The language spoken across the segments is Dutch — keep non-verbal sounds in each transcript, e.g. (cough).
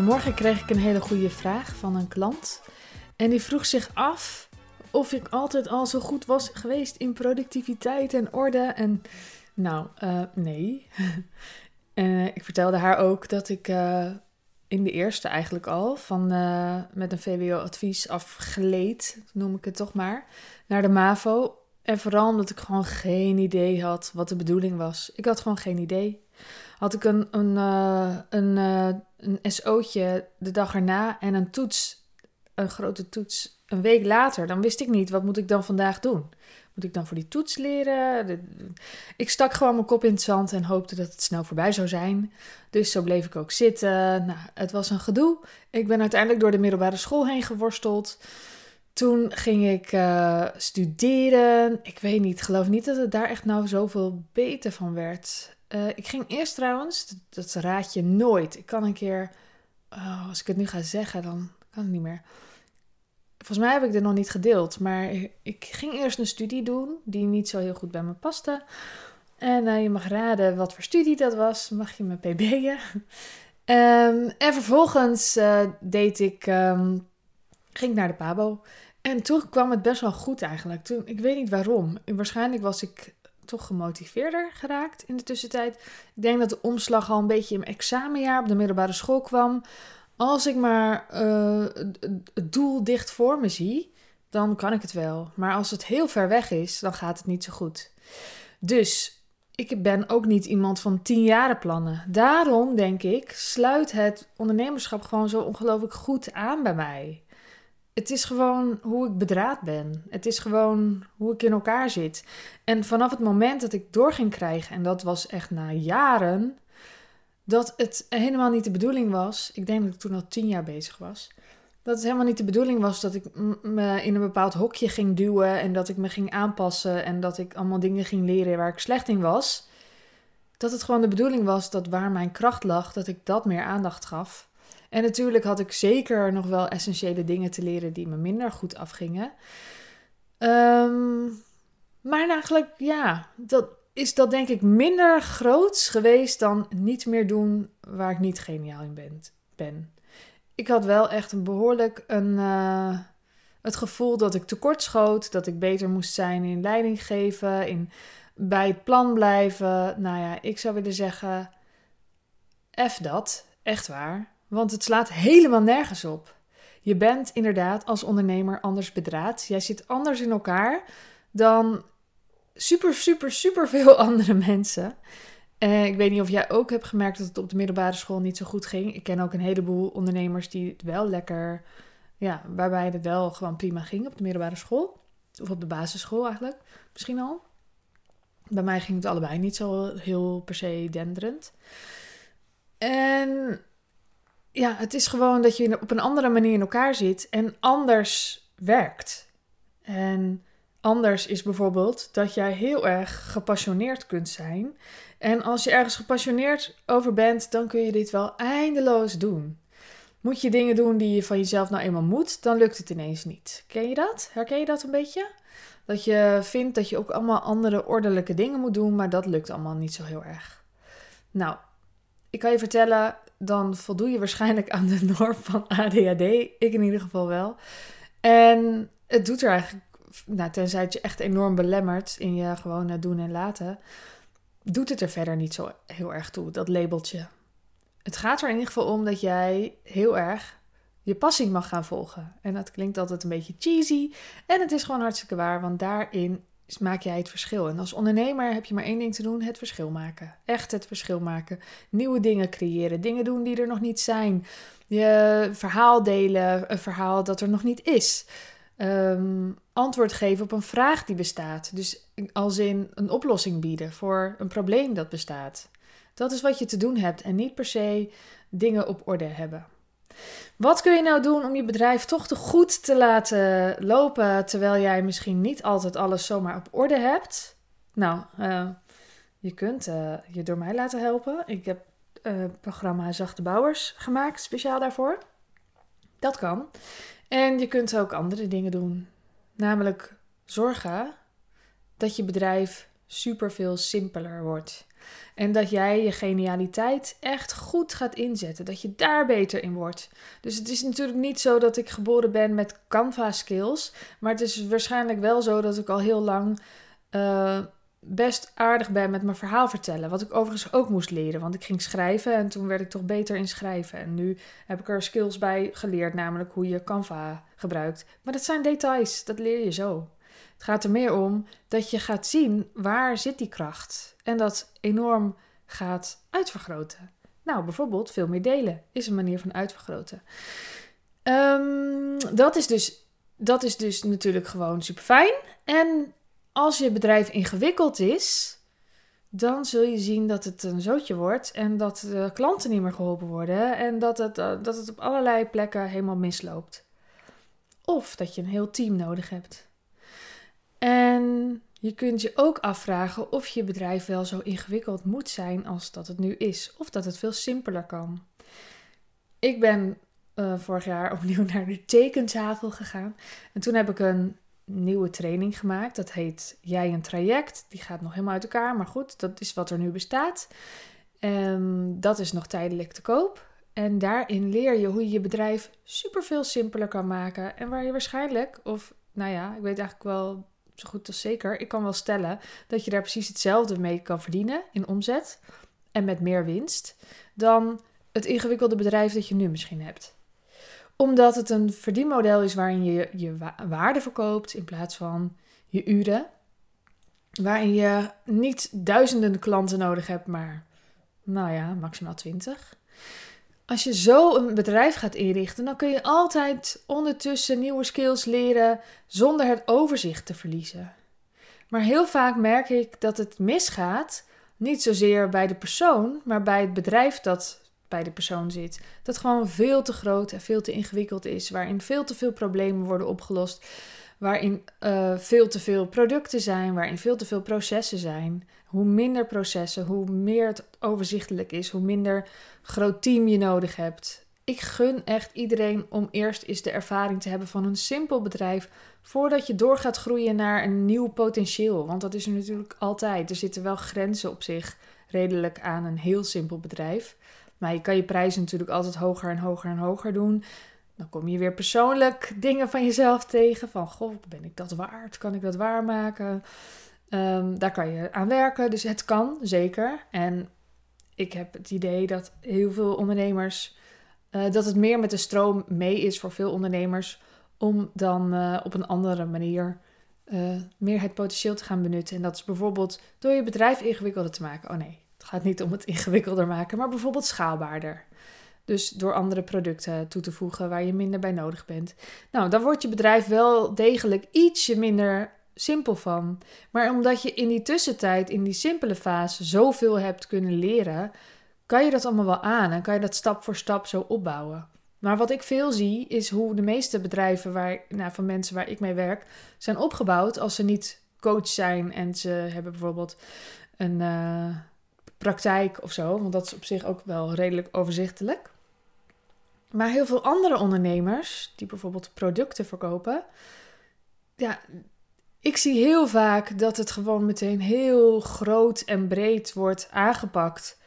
Vanmorgen kreeg ik een hele goede vraag van een klant. En die vroeg zich af of ik altijd al zo goed was geweest in productiviteit en orde. En nou, uh, nee. (laughs) en ik vertelde haar ook dat ik uh, in de eerste eigenlijk al van uh, met een VWO-advies afgeleed, noem ik het toch maar, naar de MAVO. En vooral omdat ik gewoon geen idee had wat de bedoeling was. Ik had gewoon geen idee. Had ik een, een, uh, een, uh, een SO'tje de dag erna en een toets, een grote toets, een week later, dan wist ik niet wat moet ik dan vandaag doen. Moet ik dan voor die toets leren? Ik stak gewoon mijn kop in het zand en hoopte dat het snel voorbij zou zijn. Dus zo bleef ik ook zitten. Nou, het was een gedoe. Ik ben uiteindelijk door de middelbare school heen geworsteld. Toen ging ik uh, studeren. Ik weet niet, geloof niet dat het daar echt nou zoveel beter van werd. Uh, ik ging eerst trouwens, dat, raad je nooit. Ik kan een keer, oh, als ik het nu ga zeggen, dan kan het niet meer. Volgens mij heb ik dit nog niet gedeeld, maar ik ging eerst een studie doen die niet zo heel goed bij me paste. En uh, je mag raden wat voor studie dat was. Mag je me pb'en? um, (laughs) en vervolgens uh, deed ik, um, ging ik naar de Pabo. En toen kwam het best wel goed eigenlijk. Toen, ik weet niet waarom. Waarschijnlijk was ik toch gemotiveerder geraakt in de tussentijd. Ik denk dat de omslag al een beetje in examenjaar op de middelbare school kwam. Als ik maar uh, het doel dicht voor me zie, dan kan ik het wel. Maar als het heel ver weg is, dan gaat het niet zo goed. Dus ik ben ook niet iemand van tien jaren plannen. Daarom denk ik, sluit het ondernemerschap gewoon zo ongelooflijk goed aan bij mij. Het is gewoon hoe ik bedraad ben. Het is gewoon hoe ik in elkaar zit. En vanaf het moment dat ik door ging krijgen, en dat was echt na jaren, dat het helemaal niet de bedoeling was. Ik denk dat ik toen al tien jaar bezig was. Dat het helemaal niet de bedoeling was dat ik me in een bepaald hokje ging duwen en dat ik me ging aanpassen en dat ik allemaal dingen ging leren waar ik slecht in was. Dat het gewoon de bedoeling was dat waar mijn kracht lag, dat ik dat meer aandacht gaf. En natuurlijk had ik zeker nog wel essentiële dingen te leren die me minder goed afgingen. Um, maar eigenlijk, ja, dat is dat denk ik minder groots geweest dan niet meer doen waar ik niet geniaal in ben. ben. Ik had wel echt een behoorlijk een, uh, het gevoel dat ik tekort schoot, dat ik beter moest zijn in leiding geven, in bij het plan blijven. Nou ja, ik zou willen zeggen, F dat, echt waar. Want het slaat helemaal nergens op. Je bent inderdaad als ondernemer anders bedraad. Jij zit anders in elkaar dan super, super, super veel (laughs) andere mensen. Uh, ik weet niet of jij ook hebt gemerkt dat het op de middelbare school niet zo goed ging. Ik ken ook een heleboel ondernemers die het wel lekker, ja, waarbij het wel gewoon prima ging op de middelbare school. Of op de basisschool eigenlijk, misschien al. Bij mij ging het allebei niet zo heel per se denderend. En ja, het is gewoon dat je op een andere manier in elkaar zit en anders werkt. En anders is bijvoorbeeld dat jij heel erg gepassioneerd kunt zijn. En als je ergens gepassioneerd over bent, dan kun je dit wel eindeloos doen. Moet je dingen doen die je van jezelf nou eenmaal moet, dan lukt het ineens niet. Ken je dat? Herken je dat een beetje? Dat je vindt dat je ook allemaal andere ordelijke dingen moet doen, maar dat lukt allemaal niet zo heel erg. Nou, ik kan je vertellen, dan voldoe je waarschijnlijk aan de norm van ADHD. Ik in ieder geval wel. En het doet er eigenlijk, nou, tenzij het je echt enorm belemmert in je gewone doen en laten, doet het er verder niet zo heel erg toe, dat labeltje. Het gaat er in ieder geval om dat jij heel erg je passie mag gaan volgen. En dat klinkt altijd een beetje cheesy. En het is gewoon hartstikke waar, want daarin maak jij het verschil. En als ondernemer heb je maar één ding te doen: het verschil maken. Echt het verschil maken. Nieuwe dingen creëren. Dingen doen die er nog niet zijn. Je verhaal delen, een verhaal dat er nog niet is. Um, antwoord geven op een vraag die bestaat. Dus als in een oplossing bieden voor een probleem dat bestaat. Dat is wat je te doen hebt en niet per se dingen op orde hebben. Wat kun je nou doen om je bedrijf toch te goed te laten lopen terwijl jij misschien niet altijd alles zomaar op orde hebt? Nou, uh, je kunt uh, je door mij laten helpen. Ik heb uh, programma Zachte Bouwers gemaakt, speciaal daarvoor. Dat kan. En je kunt ook andere dingen doen. Namelijk zorgen dat je bedrijf super veel simpeler wordt. En dat jij je genialiteit echt goed gaat inzetten. Dat je daar beter in wordt. Dus het is natuurlijk niet zo dat ik geboren ben met Canva skills. Maar het is waarschijnlijk wel zo dat ik al heel lang uh, best aardig ben met mijn verhaal vertellen. Wat ik overigens ook moest leren. Want ik ging schrijven en toen werd ik toch beter in schrijven. En nu heb ik er skills bij geleerd, namelijk hoe je Canva gebruikt. Maar dat zijn details, dat leer je zo. Het gaat er meer om dat je gaat zien waar zit die kracht. En dat enorm gaat uitvergroten. Nou, bijvoorbeeld veel meer delen is een manier van uitvergroten. Um, dat, is dus, dat is dus natuurlijk gewoon super fijn. En als je bedrijf ingewikkeld is, dan zul je zien dat het een zootje wordt en dat de klanten niet meer geholpen worden en dat het, eh, dat het op allerlei plekken helemaal misloopt. Of dat je een heel team nodig hebt. En je kunt je ook afvragen of je bedrijf wel zo ingewikkeld moet zijn als dat het nu is, of dat het veel simpeler kan. Ik ben uh, vorig jaar (laughs) opnieuw naar de tekentafel gegaan en toen heb ik een nieuwe training gemaakt. Dat heet Jij een traject. Die gaat nog helemaal uit elkaar, maar goed, dat is wat er nu bestaat. Um, dat is nog tijdelijk te koop. En daarin leer je hoe je je bedrijf super veel simpeler kan maken. En waar je waarschijnlijk, of nou ja, ik weet eigenlijk wel zo goed als zeker, ik kan wel stellen dat je daar precies hetzelfde mee kan verdienen in omzet en met meer winst dan het ingewikkelde bedrijf dat je nu misschien hebt omdat het een verdienmodel is waarin je je waarde verkoopt in plaats van je uren. Waarin je niet duizenden klanten nodig hebt, maar nou ja, maximaal twintig. Als je zo een bedrijf gaat inrichten, dan kun je altijd ondertussen nieuwe skills leren zonder het overzicht te verliezen. Maar heel vaak merk ik dat het misgaat, niet zozeer bij de persoon, maar bij het bedrijf dat bij de persoon zit. Dat gewoon veel te groot en veel te ingewikkeld is. Waarin veel te veel problemen worden opgelost. Waarin uh, veel te veel producten zijn. Waarin veel te veel processen zijn. Hoe minder processen, hoe meer het overzichtelijk is. Hoe minder groot team je nodig hebt. Ik gun echt iedereen om eerst eens de ervaring te hebben van een simpel bedrijf. Voordat je door gaat groeien naar een nieuw potentieel. Want dat is er natuurlijk altijd. Er zitten wel grenzen op zich redelijk aan een heel simpel bedrijf. Maar je kan je prijzen natuurlijk altijd hoger en hoger en hoger doen. Dan kom je weer persoonlijk dingen van jezelf tegen. Van, goh, ben ik dat waard? Kan ik dat waarmaken? Um, daar kan je aan werken. Dus het kan, zeker. En ik heb het idee dat heel veel ondernemers... Uh, dat het meer met de stroom mee is voor veel ondernemers... om dan uh, op een andere manier... Uh, meer het potentieel te gaan benutten. En dat is bijvoorbeeld door je bedrijf ingewikkelder te maken. Oh nee, het gaat niet om het ingewikkelder maken, maar bijvoorbeeld schaalbaarder. Dus door andere producten toe te voegen waar je minder bij nodig bent. Nou, dan wordt je bedrijf wel degelijk ietsje minder simpel van. Maar omdat je in die tussentijd, in die simpele fase, zoveel hebt kunnen leren, kan je dat allemaal wel aan en kan je dat stap voor stap zo opbouwen. Maar wat ik veel zie, is hoe de meeste bedrijven waar, nou, van mensen waar ik mee werk, zijn opgebouwd als ze niet coach zijn en ze hebben bijvoorbeeld een. Uh, praktijk of zo, want dat is op zich ook wel redelijk overzichtelijk. Maar heel veel andere ondernemers, die bijvoorbeeld producten verkopen, ja, ik zie heel vaak dat het gewoon meteen heel groot en breed wordt aangepakt.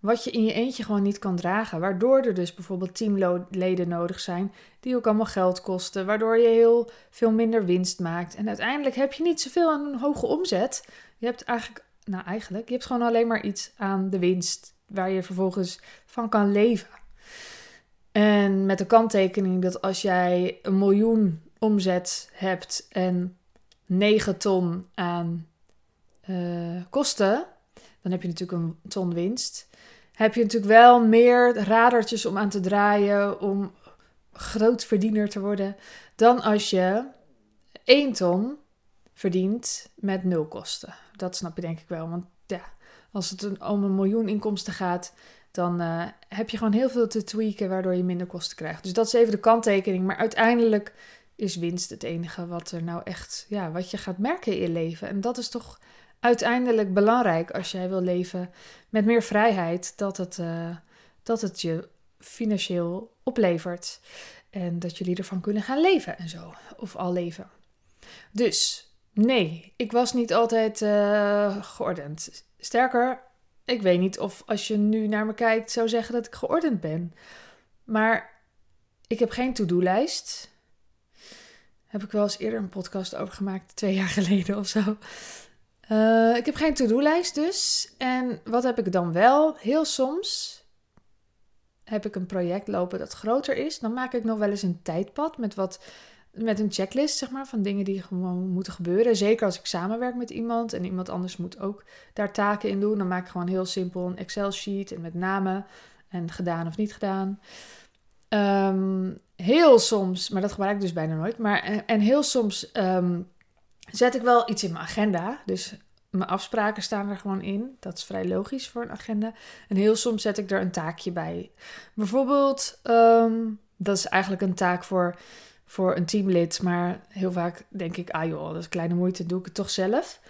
Wat je in je eentje gewoon niet kan dragen. Waardoor er dus bijvoorbeeld teamleden nodig zijn die ook allemaal geld kosten. Waardoor je heel veel minder winst maakt. En uiteindelijk heb je niet zoveel aan een hoge omzet. Je hebt eigenlijk nou eigenlijk, je hebt gewoon alleen maar iets aan de winst waar je vervolgens van kan leven. En met de kanttekening dat als jij een miljoen omzet hebt en 9 ton aan uh, kosten, dan heb je natuurlijk een ton winst. Heb je natuurlijk wel meer radertjes om aan te draaien om grootverdiener te worden dan als je 1 ton verdient met nul kosten. Dat snap je denk ik wel. Want ja, als het om een miljoen inkomsten gaat, dan uh, heb je gewoon heel veel te tweaken, waardoor je minder kosten krijgt. Dus dat is even de kanttekening. Maar uiteindelijk is winst het enige wat er nou echt, ja, wat je gaat merken in je leven. En dat is toch uiteindelijk belangrijk als jij wil leven met meer vrijheid, dat het, uh, dat het je financieel oplevert. En dat jullie ervan kunnen gaan leven en zo. Of al leven. Dus Nee, ik was niet altijd uh, geordend. Sterker, ik weet niet of als je nu naar me kijkt zou zeggen dat ik geordend ben. Maar ik heb geen to-do-lijst. Heb ik wel eens eerder een podcast over gemaakt, twee jaar (laughs) geleden of zo. Uh, ik heb geen to-do-lijst dus. En wat heb ik dan wel? Heel soms heb ik een project lopen dat groter is. Dan maak ik nog wel eens een tijdpad met wat met een checklist, zeg maar, van dingen die gewoon moeten gebeuren. Zeker als ik samenwerk met iemand en iemand anders moet ook daar taken in doen. Dan maak ik gewoon heel simpel een Excel-sheet en met namen en gedaan of niet gedaan. Ehm, heel soms, maar dat gebruik ik dus bijna nooit. Maar, en, heel soms ehm, zet ik wel iets in mijn agenda. Dus mijn afspraken staan er gewoon in. Dat is vrij logisch voor een agenda. En heel soms zet ik er een taakje bij. Bijvoorbeeld, ehm, dat is eigenlijk een taak voor, voor een teamlid. Maar heel vaak denk ik, ah joh, dat is kleine moeite, doe ik het toch zelf.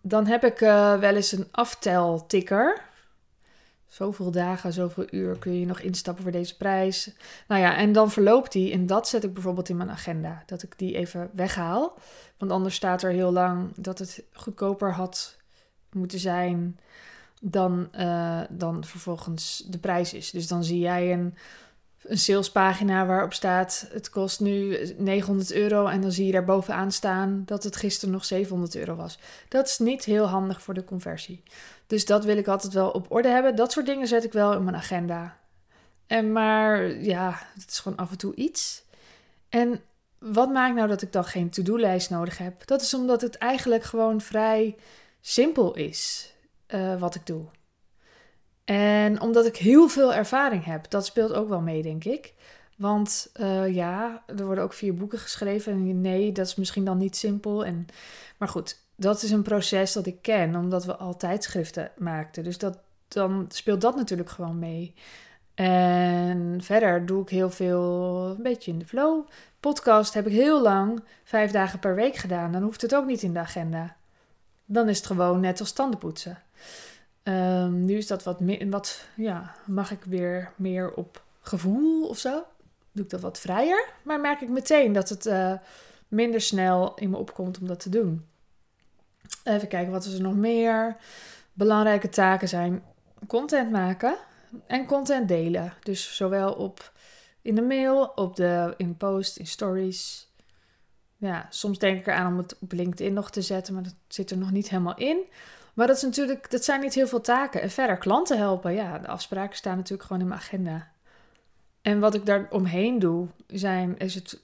dan heb ik uh, wel eens een afteltikker zoveel dagen, zoveel uur kun je nog instappen voor deze prijs. Nou ja, en dan verloopt die. En dat zet ik bijvoorbeeld in mijn agenda. Dat ik die even weghaal. Want anders staat er heel lang dat het goedkoper had moeten zijn dan, uh, dan vervolgens de prijs is. Dus dan zie jij een, een salespagina waarop staat: het kost nu 900 euro. En dan zie je daar bovenaan staan dat het gisteren nog 700 euro was. Dat is niet heel handig voor de conversie. Dus dat wil ik altijd wel op orde hebben. Dat soort dingen zet ik wel in mijn agenda. En maar ja, het is gewoon af en toe iets. En wat maakt nou dat ik dan geen to-do-lijst nodig heb? Dat is omdat het eigenlijk gewoon vrij simpel is uh, wat ik doe. En omdat ik heel veel ervaring heb, dat speelt ook wel mee, denk ik. Want uh, ja, er worden ook vier boeken geschreven. En nee, dat is misschien dan niet simpel. En, maar goed, dat is een proces dat ik ken, omdat we al tijdschriften maakten. Dus dat, dan speelt dat natuurlijk gewoon mee. En verder doe ik heel veel, een beetje in de flow. Podcast heb ik heel lang, vijf dagen per week gedaan. Dan hoeft het ook niet in de agenda. Dan is het gewoon net als tandenpoetsen. Um, nu is dat wat wat, ja, mag ik weer meer op gevoel of zo. Doe ik dat wat vrijer. Maar merk ik meteen dat het uh, minder snel in me opkomt om dat te doen. Even kijken, wat er nog meer? Belangrijke taken zijn content maken en content delen. Dus zowel op in de mail, op de, in post, in stories. Ja, soms denk ik eraan om het op LinkedIn nog te zetten, maar dat zit er nog niet helemaal in. Maar dat, is natuurlijk, dat zijn niet heel veel taken. En verder klanten helpen. Ja, de afspraken staan natuurlijk gewoon in mijn agenda. En wat ik daar omheen doe, zijn, is het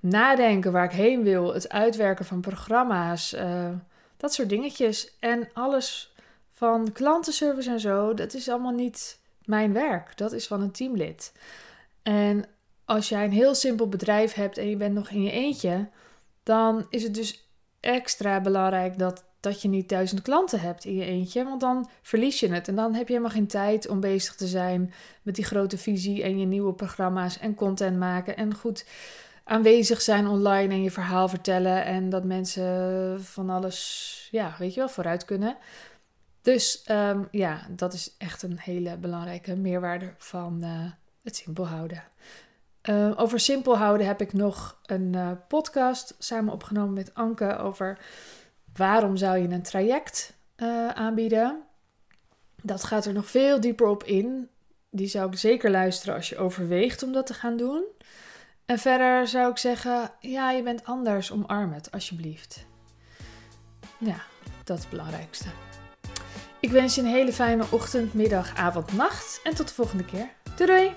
nadenken waar ik heen wil. Het uitwerken van programma's. Uh, dat soort dingetjes. En alles van klantenservice en zo, dat is allemaal niet mijn werk. Dat is van een teamlid. En als jij een heel simpel bedrijf hebt en je bent nog in je eentje, dan is het dus extra belangrijk dat, dat je niet duizend klanten hebt in je eentje, want dan verlies je het. En dan heb je helemaal geen tijd om bezig te zijn met die grote visie en je nieuwe programma's en content maken en goed aanwezig zijn online en je verhaal vertellen. En dat mensen van alles, ja, weet je wel, vooruit kunnen. Dus um, ja, dat is echt een hele belangrijke meerwaarde van uh, het simpel houden. Uh, over simpel houden heb ik nog een uh, podcast samen opgenomen met Anke over waarom zou je een traject aanbieden. Dat gaat er nog veel dieper op in. Die zou ik zeker luisteren als je overweegt om dat te gaan doen. En verder zou ik zeggen, ja, je bent anders, omarm het alsjeblieft. Ja, dat is het belangrijkste. Ik wens je een hele fijne ochtend, middag, avond, nacht en tot de volgende keer. Doei doei!